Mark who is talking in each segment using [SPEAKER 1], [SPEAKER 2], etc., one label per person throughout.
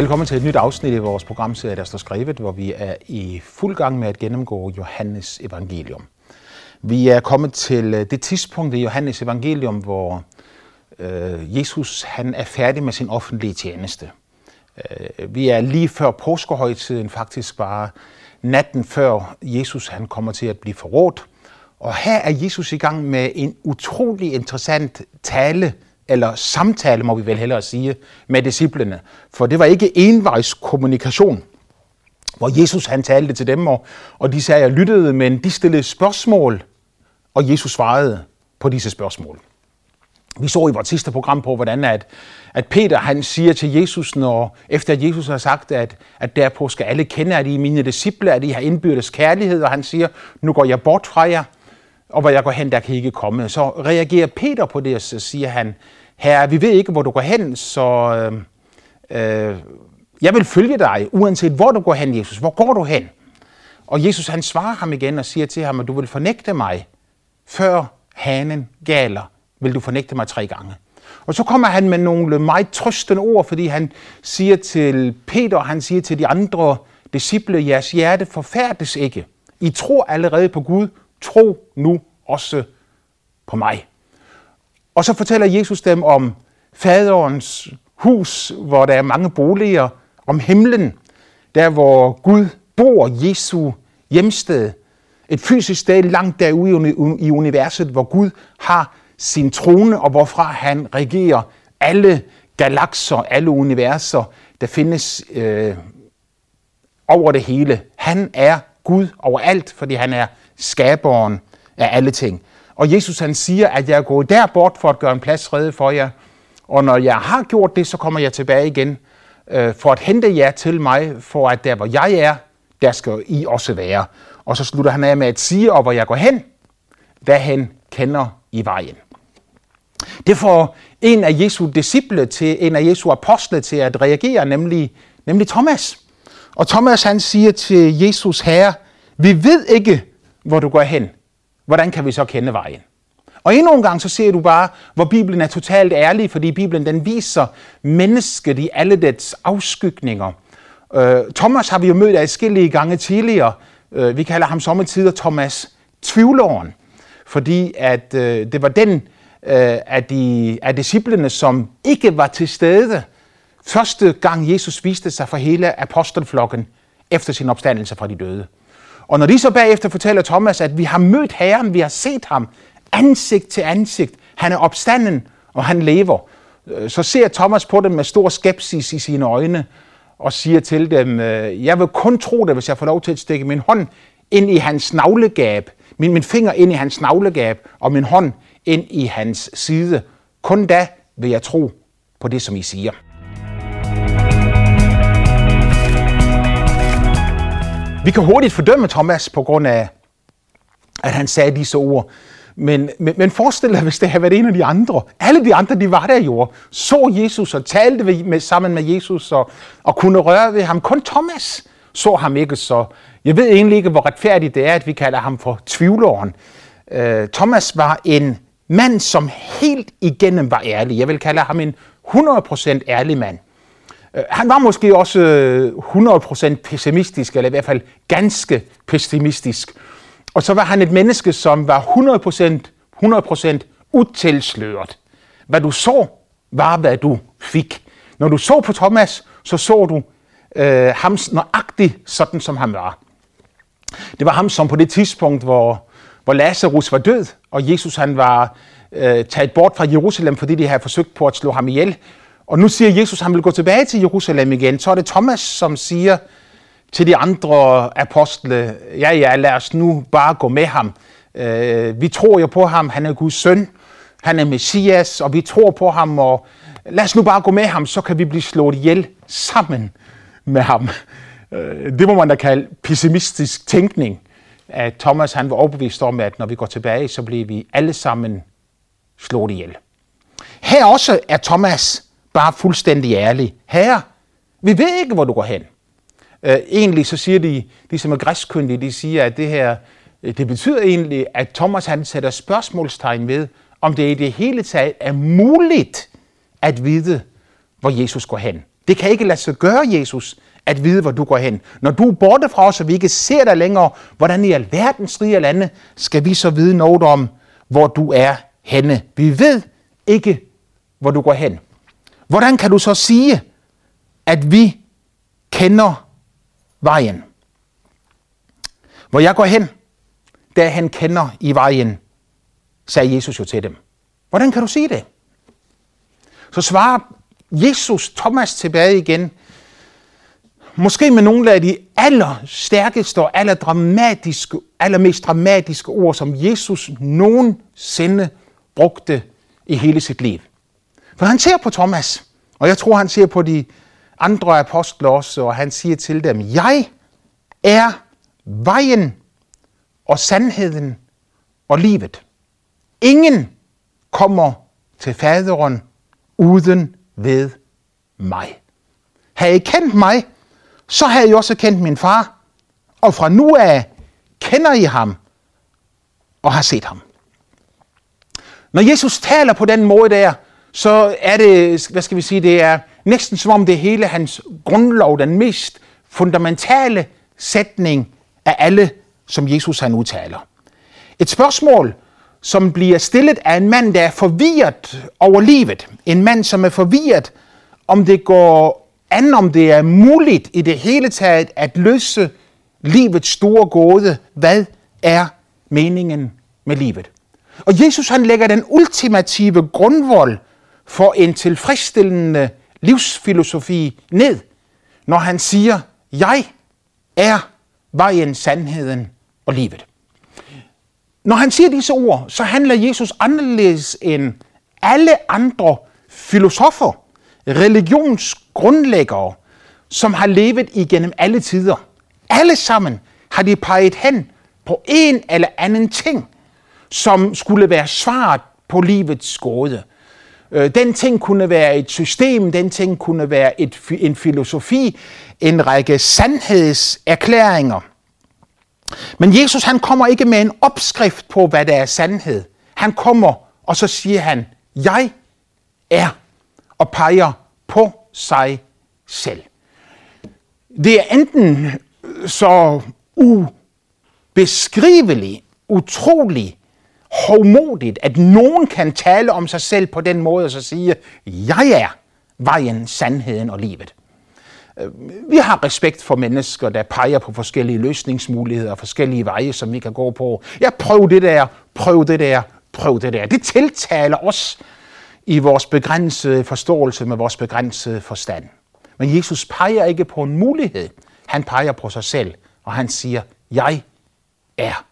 [SPEAKER 1] Velkommen til et nyt afsnit i vores programserie, der står skrevet, hvor vi er i fuld gang med at gennemgå Johannes evangelium. Vi er kommet til øh, det tidspunkt i Johannes evangelium, hvor øh, Jesus han er færdig med sin offentlige tjeneste. Øh, vi er lige før påskehøjtiden, faktisk bare natten før Jesus han kommer til at blive forrådt. Og her er Jesus i gang med en utrolig interessant tale, eller samtale må vi vel hellere sige, med disciplene. For det var ikke envejs kommunikation, hvor Jesus han talte til dem, og, og de sagde, jeg lyttede, men de stillede spørgsmål, og Jesus svarede på disse spørgsmål. Vi så i vores sidste program på, hvordan at, at Peter han siger til Jesus, når, efter at Jesus har sagt, at, at derpå skal alle kende, at I er mine disciple, at I har indbyrdes kærlighed, og han siger, nu går jeg bort fra jer, og hvor jeg går hen, der kan I ikke komme. Så reagerer Peter på det, og så siger han, herre, vi ved ikke, hvor du går hen, så øh, øh, jeg vil følge dig, uanset hvor du går hen, Jesus. Hvor går du hen? Og Jesus han svarer ham igen og siger til ham, at du vil fornægte mig, før hanen galer, vil du fornægte mig tre gange. Og så kommer han med nogle meget trøstende ord, fordi han siger til Peter, og han siger til de andre disciple, jeres hjerte forfærdes ikke. I tror allerede på Gud, tro nu også på mig. Og så fortæller Jesus dem om faderens hus, hvor der er mange boliger, om himlen, der hvor Gud bor, Jesu hjemsted. Et fysisk sted langt derude i universet, hvor Gud har sin trone, og hvorfra han regerer alle galakser, alle universer, der findes øh, over det hele. Han er Gud overalt, fordi han er skaberen af alle ting. Og Jesus han siger, at jeg er gået der bort for at gøre en plads rede for jer. Og når jeg har gjort det, så kommer jeg tilbage igen øh, for at hente jer til mig, for at der hvor jeg er, der skal I også være. Og så slutter han af med at sige, og hvor jeg går hen, derhen kender I vejen. Det får en af Jesu disciple til, en af Jesu apostle til at reagere, nemlig, nemlig Thomas. Og Thomas han siger til Jesus, Herre, vi ved ikke, hvor du går hen. Hvordan kan vi så kende vejen? Og endnu en gang så ser du bare, hvor Bibelen er totalt ærlig, fordi Bibelen den viser mennesket i alle dets afskygninger. Øh, Thomas har vi jo mødt adskillige gange tidligere. Øh, vi kalder ham sommetider Thomas tvivleren, fordi at øh, det var den øh, af, de, af disciplene, som ikke var til stede første gang Jesus viste sig for hele apostelflokken efter sin opstandelse fra de døde. Og når de så bagefter fortæller Thomas, at vi har mødt Herren, vi har set ham ansigt til ansigt, han er opstanden, og han lever, øh, så ser Thomas på dem med stor skepsis i sine øjne, og siger til dem, øh, jeg vil kun tro det, hvis jeg får lov til at stikke min hånd ind i hans navlegab, min, min finger ind i hans navlegab, og min hånd ind i hans side. Kun da vil jeg tro på det, som I siger. Vi kan hurtigt fordømme Thomas på grund af, at han sagde disse ord. Men, men, men forestil dig, hvis det havde været en af de andre. Alle de andre, de var der jo, så Jesus og talte med, sammen med Jesus og, og kunne røre ved ham. Kun Thomas så ham ikke, så jeg ved egentlig ikke, hvor retfærdigt det er, at vi kalder ham for tvivleren. Uh, Thomas var en mand, som helt igennem var ærlig. Jeg vil kalde ham en 100% ærlig mand. Øh, han var måske også øh, 100% pessimistisk, eller i hvert fald ganske pessimistisk. Og så var han et menneske, som var 100%, 100% utilsløret. Hvad du så, var hvad du fik. Når du så på Thomas, så så du øh, ham nøjagtigt sådan, som han var. Det var ham, som på det tidspunkt, hvor, hvor Lazarus var død, og Jesus han var øh, taget bort fra Jerusalem, fordi de havde forsøgt på at slå ham ihjel, og nu siger Jesus, at han vil gå tilbage til Jerusalem igen. Så er det Thomas, som siger til de andre apostle, ja ja, lad os nu bare gå med ham. Øh, vi tror jo på ham, han er Guds søn, han er Messias, og vi tror på ham, og lad os nu bare gå med ham, så kan vi blive slået ihjel sammen med ham. Øh, det må man da kalde pessimistisk tænkning, at Thomas han var overbevist om, at når vi går tilbage, så bliver vi alle sammen slået ihjel. Her også er Thomas bare fuldstændig ærlig. Herre, vi ved ikke, hvor du går hen. Øh, egentlig så siger de, de som er græskyndige, de siger, at det her, øh, det betyder egentlig, at Thomas han sætter spørgsmålstegn ved, om det i det hele taget er muligt at vide, hvor Jesus går hen. Det kan ikke lade sig gøre, Jesus, at vide, hvor du går hen. Når du er borte fra os, og vi ikke ser dig længere, hvordan i alverdens rige lande skal vi så vide noget om, hvor du er henne. Vi ved ikke, hvor du går hen. Hvordan kan du så sige, at vi kender vejen? Hvor jeg går hen, der han kender i vejen, sagde Jesus jo til dem. Hvordan kan du sige det? Så svarer Jesus Thomas tilbage igen, måske med nogle af de allerstærkeste og allerdramatiske, allermest dramatiske ord, som Jesus nogensinde brugte i hele sit liv. For han ser på Thomas, og jeg tror, han ser på de andre apostler også, og han siger til dem, jeg er vejen og sandheden og livet. Ingen kommer til faderen uden ved mig. Havde I kendt mig, så havde I også kendt min far, og fra nu af kender I ham og har set ham. Når Jesus taler på den måde der, så er det, hvad skal vi sige, det er næsten som om det hele hans grundlov, den mest fundamentale sætning af alle, som Jesus han udtaler. Et spørgsmål, som bliver stillet af en mand, der er forvirret over livet. En mand, som er forvirret, om det går an, om det er muligt i det hele taget at løse livets store gåde. Hvad er meningen med livet? Og Jesus han lægger den ultimative grundvold for en tilfredsstillende livsfilosofi ned, når han siger, jeg er vejen, sandheden og livet. Når han siger disse ord, så handler Jesus anderledes end alle andre filosofer, religionsgrundlæggere, som har levet igennem alle tider. Alle sammen har de peget hen på en eller anden ting, som skulle være svaret på livets gåde. Øh, den ting kunne være et system, den ting kunne være et, en filosofi, en række sandhedserklæringer. Men Jesus han kommer ikke med en opskrift på, hvad der er sandhed. Han kommer, og så siger han, jeg er, og peger på sig selv. Det er enten så ubeskriveligt, utroligt, hovmodigt, at nogen kan tale om sig selv på den måde og så sige, jeg er vejen, sandheden og livet. Øh, vi har respekt for mennesker, der peger på forskellige løsningsmuligheder, forskellige veje, som vi kan gå på. Jeg prøv det der, prøv det der, prøv det der. Det tiltaler os i vores begrænsede forståelse med vores begrænsede forstand. Men Jesus peger ikke på en mulighed. Han peger på sig selv, og han siger, jeg er.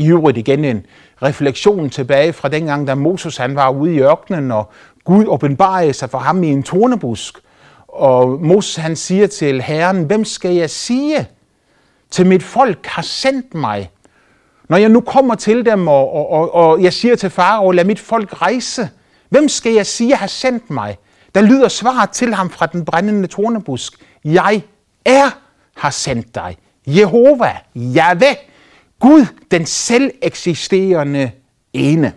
[SPEAKER 1] I øvrigt igen en refleksion tilbage fra dengang, da Moses han var ude i ørkenen, og Gud åbenbarede sig for ham i en tornebusk – og Moses han siger til Herren, hvem skal jeg sige til mit folk har sendt mig? Når jeg nu kommer til dem, og, og, og, og jeg siger til far, lad mit folk rejse, hvem skal jeg sige har sendt mig? Der lyder svaret til ham fra den brændende tornebusk. Jeg er har sendt dig. Jehova, Jahve, Gud, den selv eksisterende ene.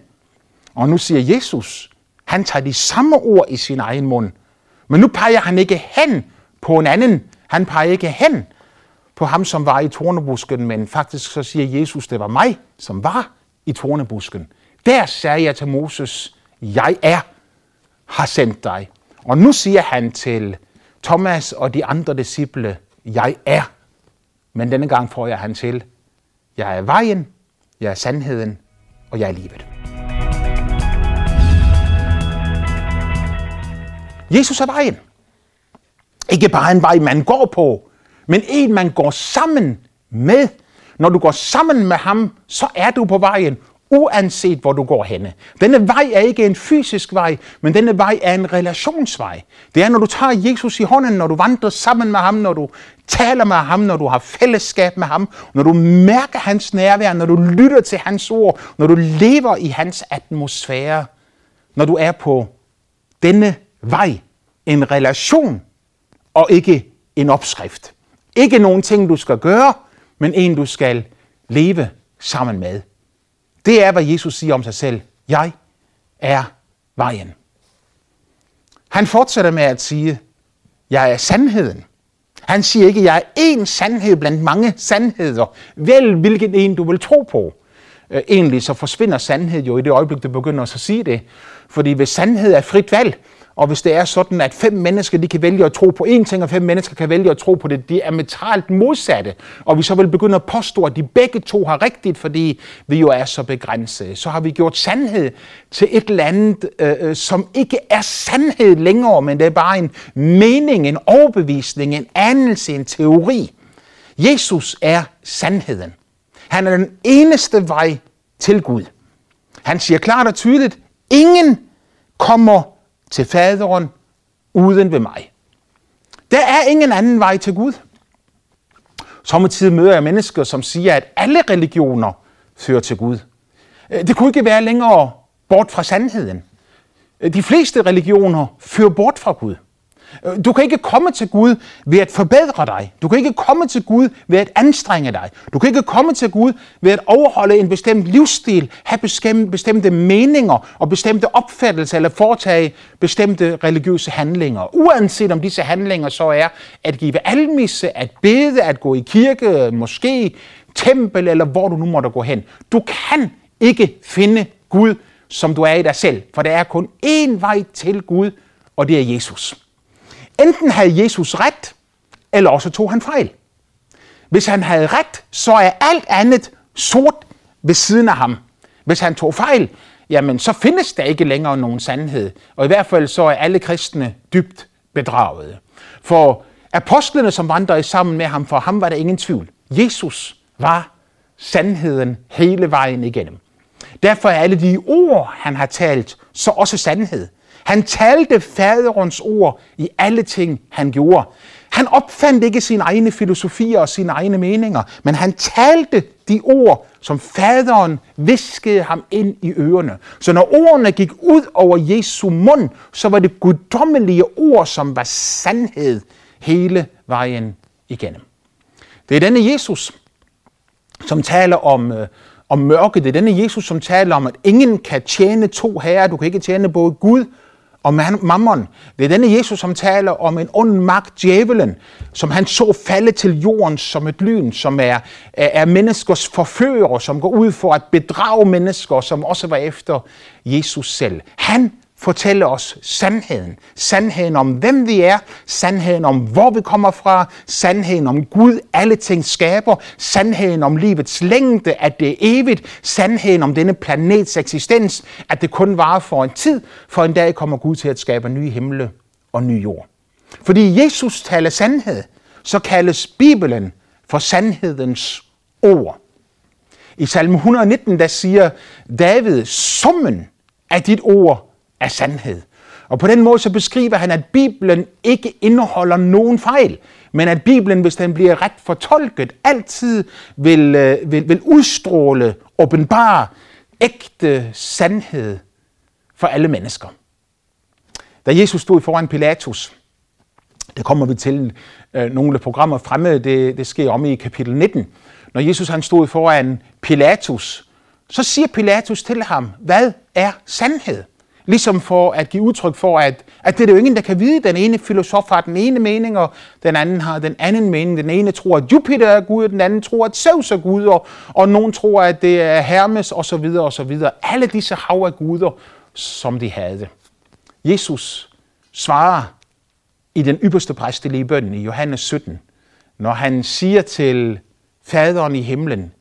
[SPEAKER 1] Og nu siger Jesus, han tager de samme ord i sin egen mund – men nu peger han ikke hen på en anden. Han peger ikke hen på ham, som var i tornebusken, men faktisk så siger Jesus, det var mig, som var i tornebusken. Der sagde jeg til Moses, jeg er, har sendt dig. Og nu siger han til Thomas og de andre disciple, jeg er. Men denne gang får jeg han til, jeg er vejen, jeg er sandheden, og jeg er livet. Jesus er vejen. Ikke bare en vej, man går på, men en, man går sammen med. Når du går sammen med ham, så er du på vejen, uanset hvor du går henne. Denne vej er ikke en fysisk vej, men denne vej er en relationsvej. Det er, når du tager Jesus i hånden, når du vandrer sammen med ham, når du taler med ham, når du har fællesskab med ham, når du mærker hans nærvær, når du lytter til hans ord, når du lever i hans atmosfære, når du er på denne vej, en relation og ikke en opskrift. Ikke nogen ting, du skal gøre, men en, du skal leve sammen med. Det er, hvad Jesus siger om sig selv. Jeg er vejen. Han fortsætter med at sige, jeg er sandheden. Han siger ikke, jeg er én sandhed blandt mange sandheder. Vel, hvilken en du vil tro på. Øh, egentlig så forsvinder sandhed jo i det øjeblik, du begynder at sige det. Fordi hvis sandhed er frit valg, og hvis det er sådan, at fem mennesker de kan vælge at tro på én ting, og fem mennesker kan vælge at tro på det, de er mentalt modsatte, og vi så vil begynde at påstå, at de begge to har rigtigt, fordi vi jo er så begrænsede, så har vi gjort sandhed til et eller andet, øh, øh, som ikke er sandhed længere, men det er bare en mening, en overbevisning, en anelse, en teori. Jesus er sandheden. Han er den eneste vej til Gud. Han siger klart og tydeligt, ingen kommer til faderen uden ved mig. Der er ingen anden vej til Gud. Samtidig møder jeg mennesker, som siger, at alle religioner fører til Gud. Øh, det kunne ikke være længere bort fra sandheden. Øh, de fleste religioner fører bort fra Gud. Du kan ikke komme til Gud ved at forbedre dig. Du kan ikke komme til Gud ved at anstrenge dig. Du kan ikke komme til Gud ved at overholde en bestemt livsstil, have bestemte meninger og bestemte opfattelser eller foretage bestemte religiøse handlinger. Uanset om disse handlinger så er at give almisse, at bede, at gå i kirke, måske tempel eller hvor du nu måtte gå hen. Du kan ikke finde Gud, som du er i dig selv, for der er kun én vej til Gud, og det er Jesus. Enten havde Jesus ret, eller også tog han fejl. Hvis han havde ret, så er alt andet sort ved siden af ham. Hvis han tog fejl, jamen så findes der ikke længere nogen sandhed. Og i hvert fald så er alle kristne dybt bedraget. For apostlene, som vandrede sammen med ham, for ham var der ingen tvivl. Jesus var sandheden hele vejen igennem. Derfor er alle de ord, han har talt, så også sandhed. Han talte faderens ord i alle ting, han gjorde. Han opfandt ikke sine egne filosofier og sine egne meninger, men han talte de ord, som faderen viskede ham ind i ørerne. Så når ordene gik ud over Jesu mund, så var det guddommelige ord, som var sandhed hele vejen igennem. Det er denne Jesus, som taler om, øh, om mørke. Det er denne Jesus, som taler om, at ingen kan tjene to herrer. Du kan ikke tjene både Gud og mammon. Det er denne Jesus, som taler om en ond magt, djævelen, som han så falde til jorden som et lyn, som er, er menneskers forfører, som går ud for at bedrage mennesker, som også var efter Jesus selv. Han fortælle os sandheden. Sandheden om, hvem vi er, sandheden om, hvor vi kommer fra, sandheden om Gud, alle ting skaber, sandheden om livets længde, at det er evigt, sandheden om denne planets eksistens, at det kun varer for en tid, for en dag kommer Gud til at skabe nye himle og ny jord. Fordi Jesus taler sandhed, så kaldes Bibelen for sandhedens ord. I salme 119, der siger David, summen af dit ord af sandhed. Og på den måde så beskriver han, at Bibelen ikke indeholder nogen fejl, men at Bibelen, hvis den bliver ret fortolket, altid vil, øh, vil, vil udstråle, åbenbare, ægte sandhed for alle mennesker. Da Jesus stod foran Pilatus, det kommer vi til øh, nogle programmer fremme, det, det sker om i kapitel 19. Når Jesus han stod foran Pilatus, så siger Pilatus til ham, hvad er sandhed? Ligesom for at give udtryk for, at, at det er jo ingen, der kan vide. Den ene filosof har den ene mening, og den anden har den anden mening. Den ene tror, at Jupiter er Gud, og den anden tror, at Zeus er Gud, og, og nogen tror, at det er Hermes, og så videre, og så videre. Alle disse hav af guder, som de havde. Jesus svarer i den ypperste præstelige bøn i Johannes 17, når han siger til faderen i himlen,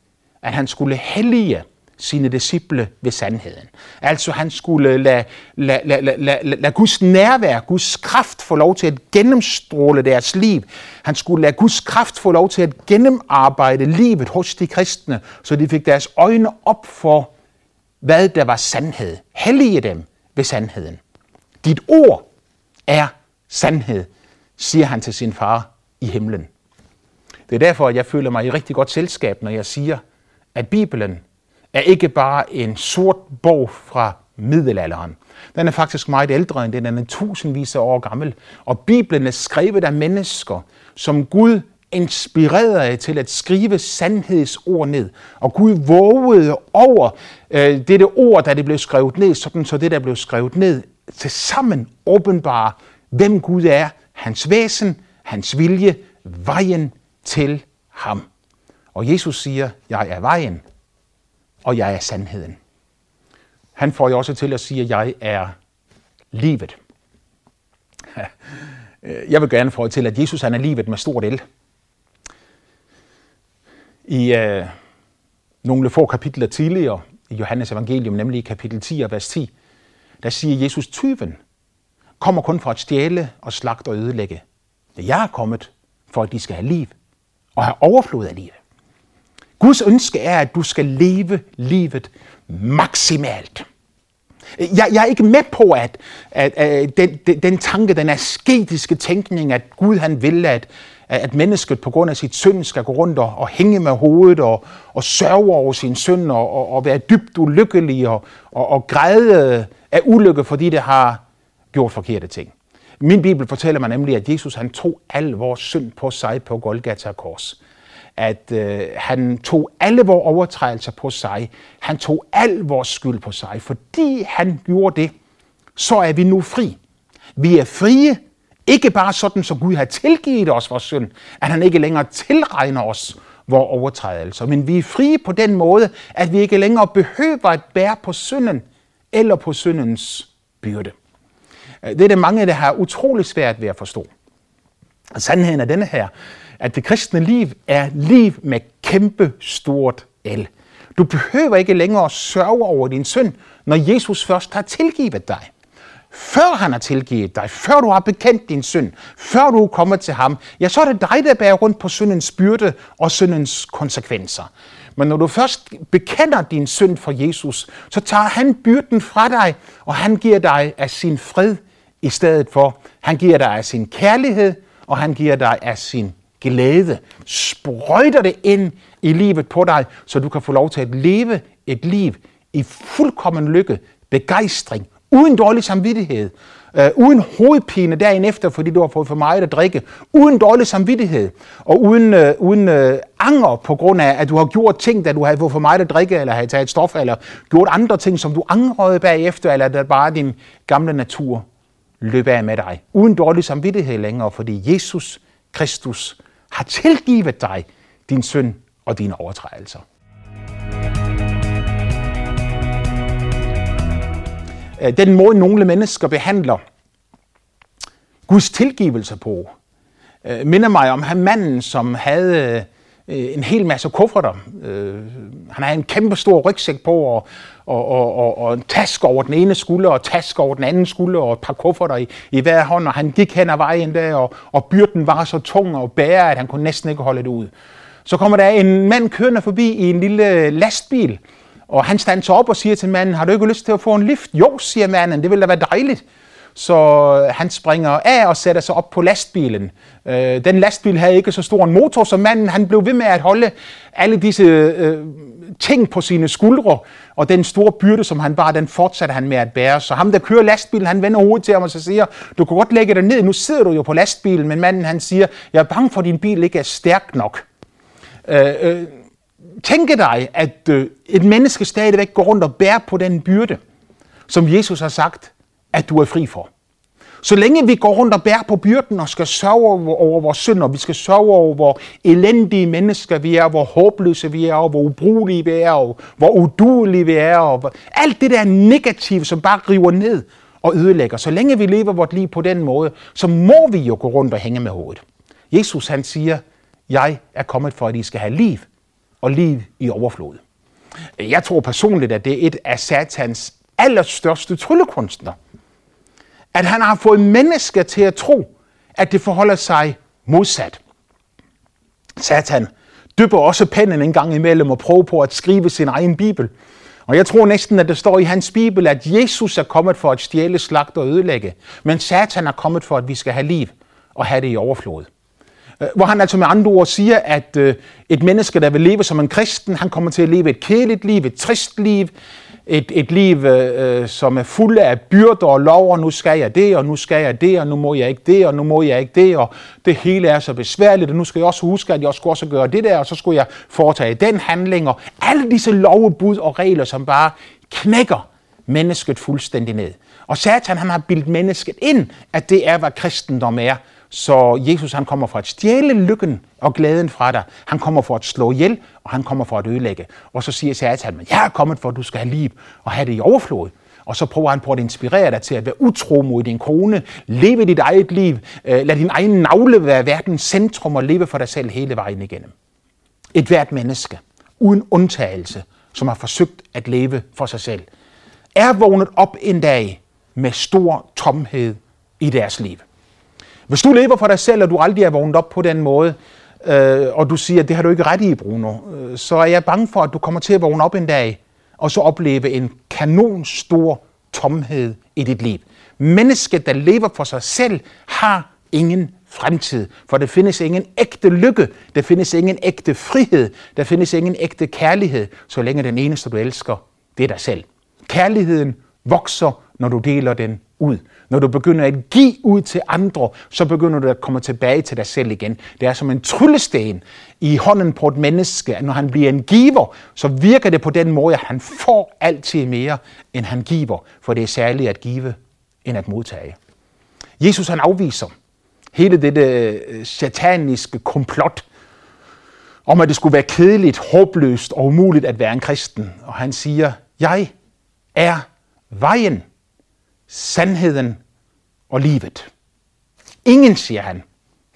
[SPEAKER 1] at han skulle hellige sine disciple ved sandheden. Altså han skulle lade, lade, lade, lade, lade, lade Guds nærvær, Guds kraft få lov til at gennemstråle deres liv. Han skulle lade Guds kraft få lov til at gennemarbejde livet hos de kristne, så de fik deres øjne op for, hvad der var sandhed. Hellige dem ved sandheden. Dit ord er sandhed, siger han til sin far i himlen. Det er derfor, at jeg føler mig i rigtig godt selskab, når jeg siger, at Bibelen er ikke bare en sort bog fra middelalderen. Den er faktisk meget ældre end den. Den er tusindvis af år gammel. Og Bibelen er skrevet af mennesker, som Gud inspirerede til at skrive sandhedsord ned. Og Gud vågede over øh, dette ord, da det blev skrevet ned, sådan så det, der blev skrevet ned, til sammen åbenbare, hvem Gud er, hans væsen, hans vilje, vejen til ham. Og Jesus siger, jeg er vejen, og jeg er sandheden. Han får jo også til at sige, at jeg er livet. Jeg vil gerne få til, at Jesus han er livet med stort el. I øh, nogle få kapitler tidligere i Johannes evangelium, nemlig i kapitel 10 og vers 10, der siger Jesus, tyven kommer kun for at stjæle og slagte og ødelægge. Jeg er kommet for, at de skal have liv og have overflod af livet. Guds ønske er, at du skal leve livet maksimalt. Jeg, jeg er ikke med på, at, at, at den, den, den tanke, den asketiske tænkning, at Gud han vil, at, at mennesket på grund af sit synd skal gå rundt og, og hænge med hovedet og, og sørge over sin synd og, og, og være dybt ulykkelig og, og, og græde af ulykke, fordi det har gjort forkerte ting. Min bibel fortæller mig nemlig, at Jesus han tog al vores synd på sig på Golgata kors at øh, han tog alle vores overtrædelser på sig. Han tog al vores skyld på sig. Fordi han gjorde det, så er vi nu fri. Vi er frie, ikke bare sådan, som Gud har tilgivet os vores synd, at han ikke længere tilregner os vores overtrædelser, men vi er frie på den måde, at vi ikke længere behøver at bære på synden eller på syndens byrde. Øh, det er det mange, der har utrolig svært ved at forstå. Sandheden er denne her, at det kristne liv er liv med kæmpe stort L. Du behøver ikke længere sørge over din synd, når Jesus først har tilgivet dig. Før han har tilgivet dig, før du har bekendt din synd, før du er kommet til ham, ja, så er det dig, der bærer rundt på syndens byrde og syndens konsekvenser. Men når du først bekender din synd for Jesus, så tager han byrden fra dig, og han giver dig af sin fred i stedet for. Han giver dig af sin kærlighed, og han giver dig af sin glæde, sprøjter det ind i livet på dig, så du kan få lov til at leve et liv i fuldkommen lykke, begejstring, uden dårlig samvittighed, øh, uden hovedpine dagen efter, fordi du har fået for meget at drikke, uden dårlig samvittighed, og uden, øh, uden øh, anger på grund af, at du har gjort ting, da du har fået for meget at drikke, eller har taget stof, eller gjort andre ting, som du angrede bagefter, eller at bare din gamle natur løb af med dig. Uden dårlig samvittighed længere, fordi Jesus Kristus har tilgivet dig din synd og dine overtrædelser. Øh, den måde, nogle mennesker behandler Guds tilgivelse på, øh, minder mig om manden, som havde øh, en hel masse kufferter. Øh, han har en kæmpe stor rygsæk på, og, og, og, og, og en taske over den ene skulder, og taske over den anden skulder, og et par kufferter i, i hver hånd, og han gik hen ad vejen der, og, og byrden var så tung og bære, at han kunne næsten ikke holde det ud. Så kommer der en mand kørende forbi i en lille lastbil, og han standser op og siger til manden, har du ikke lyst til at få en lift? Jo, siger manden, det ville da være dejligt. Så han springer af og sætter sig op på lastbilen. Øh, den lastbil havde ikke så stor en motor, så manden han blev ved med at holde alle disse øh, ting på sine skuldre, og den store byrde, som han var, den fortsatte han med at bære. Så ham, der kører lastbilen, han vender hovedet til ham og så siger, du kan godt lægge dig ned, nu sidder du jo på lastbilen, men manden han siger, jeg er bange for, at din bil ikke er stærk nok. Øh, øh, tænke dig, at øh, et menneske stadigvæk går rundt og bærer på den byrde, som Jesus har sagt, at du er fri for. Så længe vi går rundt og bærer på byrden og skal sørge over, over vores synd, og vi skal sørge over, hvor elendige mennesker vi er, hvor håbløse vi er, og hvor ubrugelige vi er, og hvor udulige vi er, og alt det der negative, som bare river ned og ødelægger. Så længe vi lever vort liv på den måde, så må vi jo gå rundt og hænge med hovedet. Jesus han siger, jeg er kommet for, at I skal have liv, og liv i overflod. Jeg tror personligt, at det er et af satans allerstørste tryllekunstner at han har fået mennesker til at tro, at det forholder sig modsat. Satan dypper også pennen en gang imellem og prøver på at skrive sin egen bibel. Og jeg tror næsten, at det står i hans bibel, at Jesus er kommet for at stjæle, slagte og ødelægge. Men Satan er kommet for, at vi skal have liv og have det i overflod. Øh, hvor han altså med andre ord siger, at øh, et menneske, der vil leve som en kristen, han kommer til at leve et kedeligt liv, et trist liv, et, et liv, øh, øh som er fuld af byrder og lov, og nu skal jeg det, og nu skal jeg det, og nu må jeg ikke det, og nu må jeg ikke det, og det hele er så besværligt, og nu skal jeg også huske, at jeg skulle også gøre det der, og så skulle jeg foretage den handling, og alle disse lovebud og regler, som bare knækker mennesket fuldstændig ned. Og Satan han har bildt mennesket ind, at det er, hvad kristendom er, så Jesus han kommer for at stjæle lykken og glæden fra dig. Han kommer for at slå ihjel, og han kommer for at ødelægge. Og så siger Satan, jeg er kommet for, at du skal have liv og have det i overflod. Og så prøver han på at inspirere dig til at være utro mod din kone, leve dit eget liv, øh, lad din egen navle være verdens centrum og leve for dig selv hele vejen igennem. Et hvert menneske, uden undtagelse, som har forsøgt at leve for sig selv, er vågnet op en dag med stor tomhed i deres liv. Hvis du lever for dig selv, og du aldrig er vågnet op på den måde, øh, og du siger, at det har du ikke ret i, Bruno, øh, så er jeg bange for, at du kommer til at vågne op en dag, og så opleve en kanonstor tomhed i dit liv. Mennesket, der lever for sig selv, har ingen fremtid. For der findes ingen ægte lykke, der findes ingen ægte frihed, der findes ingen ægte kærlighed, så længe den eneste, du elsker, det er dig selv. Kærligheden vokser, når du deler den ud. Når du begynder at give ud til andre, så begynder du at komme tilbage til dig selv igen. Det er som en tryllesten i hånden på et menneske. Når han bliver en giver, så virker det på den måde, at han får altid mere, end han giver. For det er særligt at give, end at modtage. Jesus han afviser hele dette øh, sataniske komplot om, at det skulle være kedeligt, håbløst og umuligt at være en kristen. Og han siger, jeg er vejen, sandheden og livet. Ingen, siger han,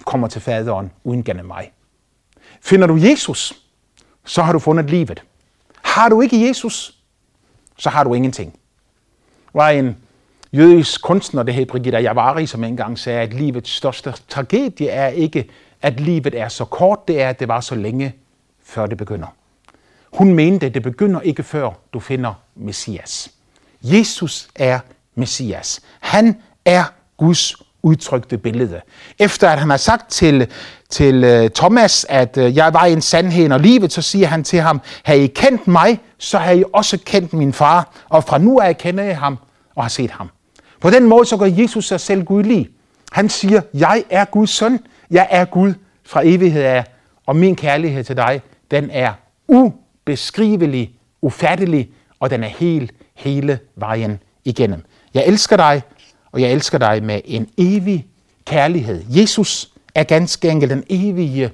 [SPEAKER 1] kommer til faderen uden gennem mig. Finder du Jesus, så har du fundet livet. Har du ikke Jesus, så har du ingenting. Der var en jødisk kunstner, det hed Brigitte Javari, som engang sagde, at livets største tragedie er ikke, at livet er så kort, det er, at det var så længe, før det begynder. Hun mente, at det begynder ikke før du finder Messias. Jesus er Messias. Han er Guds udtrykte billede. Efter at han har sagt til, til øh, Thomas, at øh, jeg var en sandhed og livet, så siger han til ham, har I kendt mig, så har I også kendt min far, og fra nu af kender jeg ham og har set ham. På den måde så gør Jesus sig selv gudlig. Han siger, jeg er Guds søn, jeg er Gud fra evighed af, og min kærlighed til dig, den er ubeskrivelig, ufattelig, og den er helt, hele vejen igennem. Jeg elsker dig, og jeg elsker dig med en evig kærlighed. Jesus er ganske enkelt den evige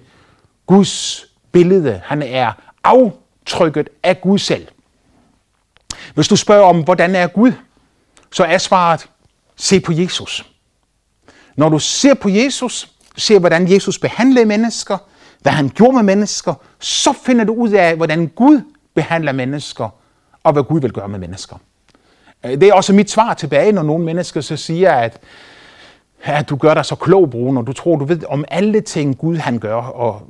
[SPEAKER 1] Guds billede. Han er aftrykket af Gud selv. Hvis du spørger om, hvordan er Gud, så er svaret, se på Jesus. Når du ser på Jesus, ser hvordan Jesus behandlede mennesker, hvad han gjorde med mennesker, så finder du ud af, hvordan Gud behandler mennesker, og hvad Gud vil gøre med mennesker. Øh, det er også mit svar tilbage, når nogle mennesker så siger, at, at du gør dig så klog, Bruno, og du tror, du ved om alle ting, Gud han gør. Og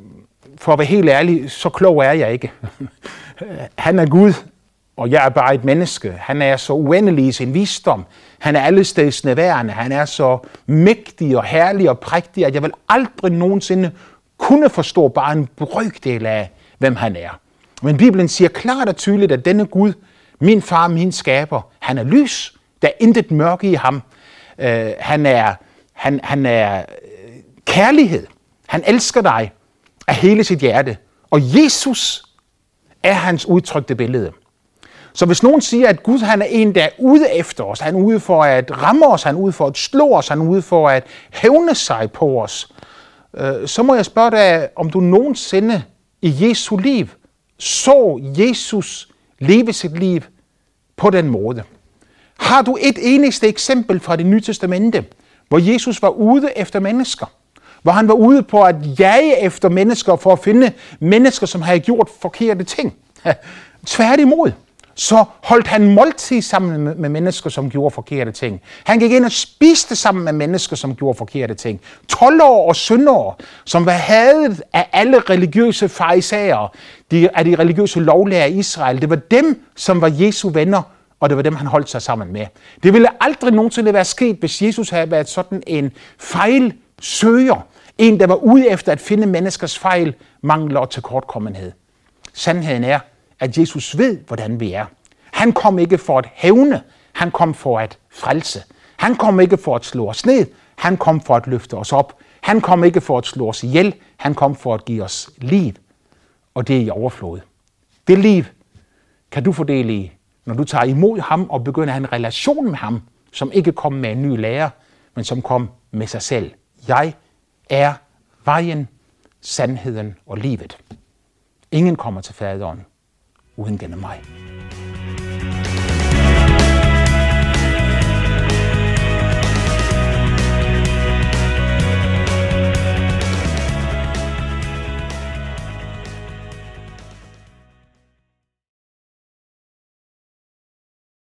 [SPEAKER 1] for at være helt ærlig, så klog er jeg ikke. han er Gud, og jeg er bare et menneske. Han er så uendelig i sin visdom. Han er allesteds nærværende. Han er så mægtig og herlig og prægtig, at jeg vil aldrig nogensinde kunne forstå bare en brøkdel af, hvem han er. Men Bibelen siger klart og tydeligt, at denne Gud, min far, min skaber, han er lys. Der er intet mørke i ham. Øh, han er, han, han er øh, kærlighed. Han elsker dig af hele sit hjerte. Og Jesus er hans udtrykte billede. Så hvis nogen siger, at Gud han er en, der er ude efter os, han er ude for at ramme os, han er ude for at slå os, han er ude for at hævne sig på os, øh, så må jeg spørge dig, om du nogensinde i Jesu liv så Jesus leve sit liv på den måde. Har du et eneste eksempel fra det nye testamente, hvor Jesus var ude efter mennesker? Hvor han var ude på at jage efter mennesker for at finde mennesker, som havde gjort forkerte ting. Tværtimod, så holdt han måltid sammen med mennesker, som gjorde forkerte ting. Han gik ind og spiste sammen med mennesker, som gjorde forkerte ting. 12 år og syndere, som var hadet af alle religiøse farisager, de, af de religiøse lovlærer i Israel. Det var dem, som var Jesu venner, og det var dem, han holdt sig sammen med. Det ville aldrig nogensinde være sket, hvis Jesus havde været sådan en fejlsøger. En, der var ude efter at finde menneskers fejl, mangler og tilkortkommenhed. Sandheden er, at Jesus ved, hvordan vi er. Han kom ikke for at hævne, han kom for at frelse. Han kom ikke for at slå os ned, han kom for at løfte os op. Han kom ikke for at slå os ihjel, han kom for at give os liv. Og det er i overflod. Det liv kan du fordele i, når du tager imod ham og begynder at have en relation med ham, som ikke kom med en ny lærer, men som kom med sig selv. Jeg er vejen, sandheden og livet. Ingen kommer til faderen uden gennem mig.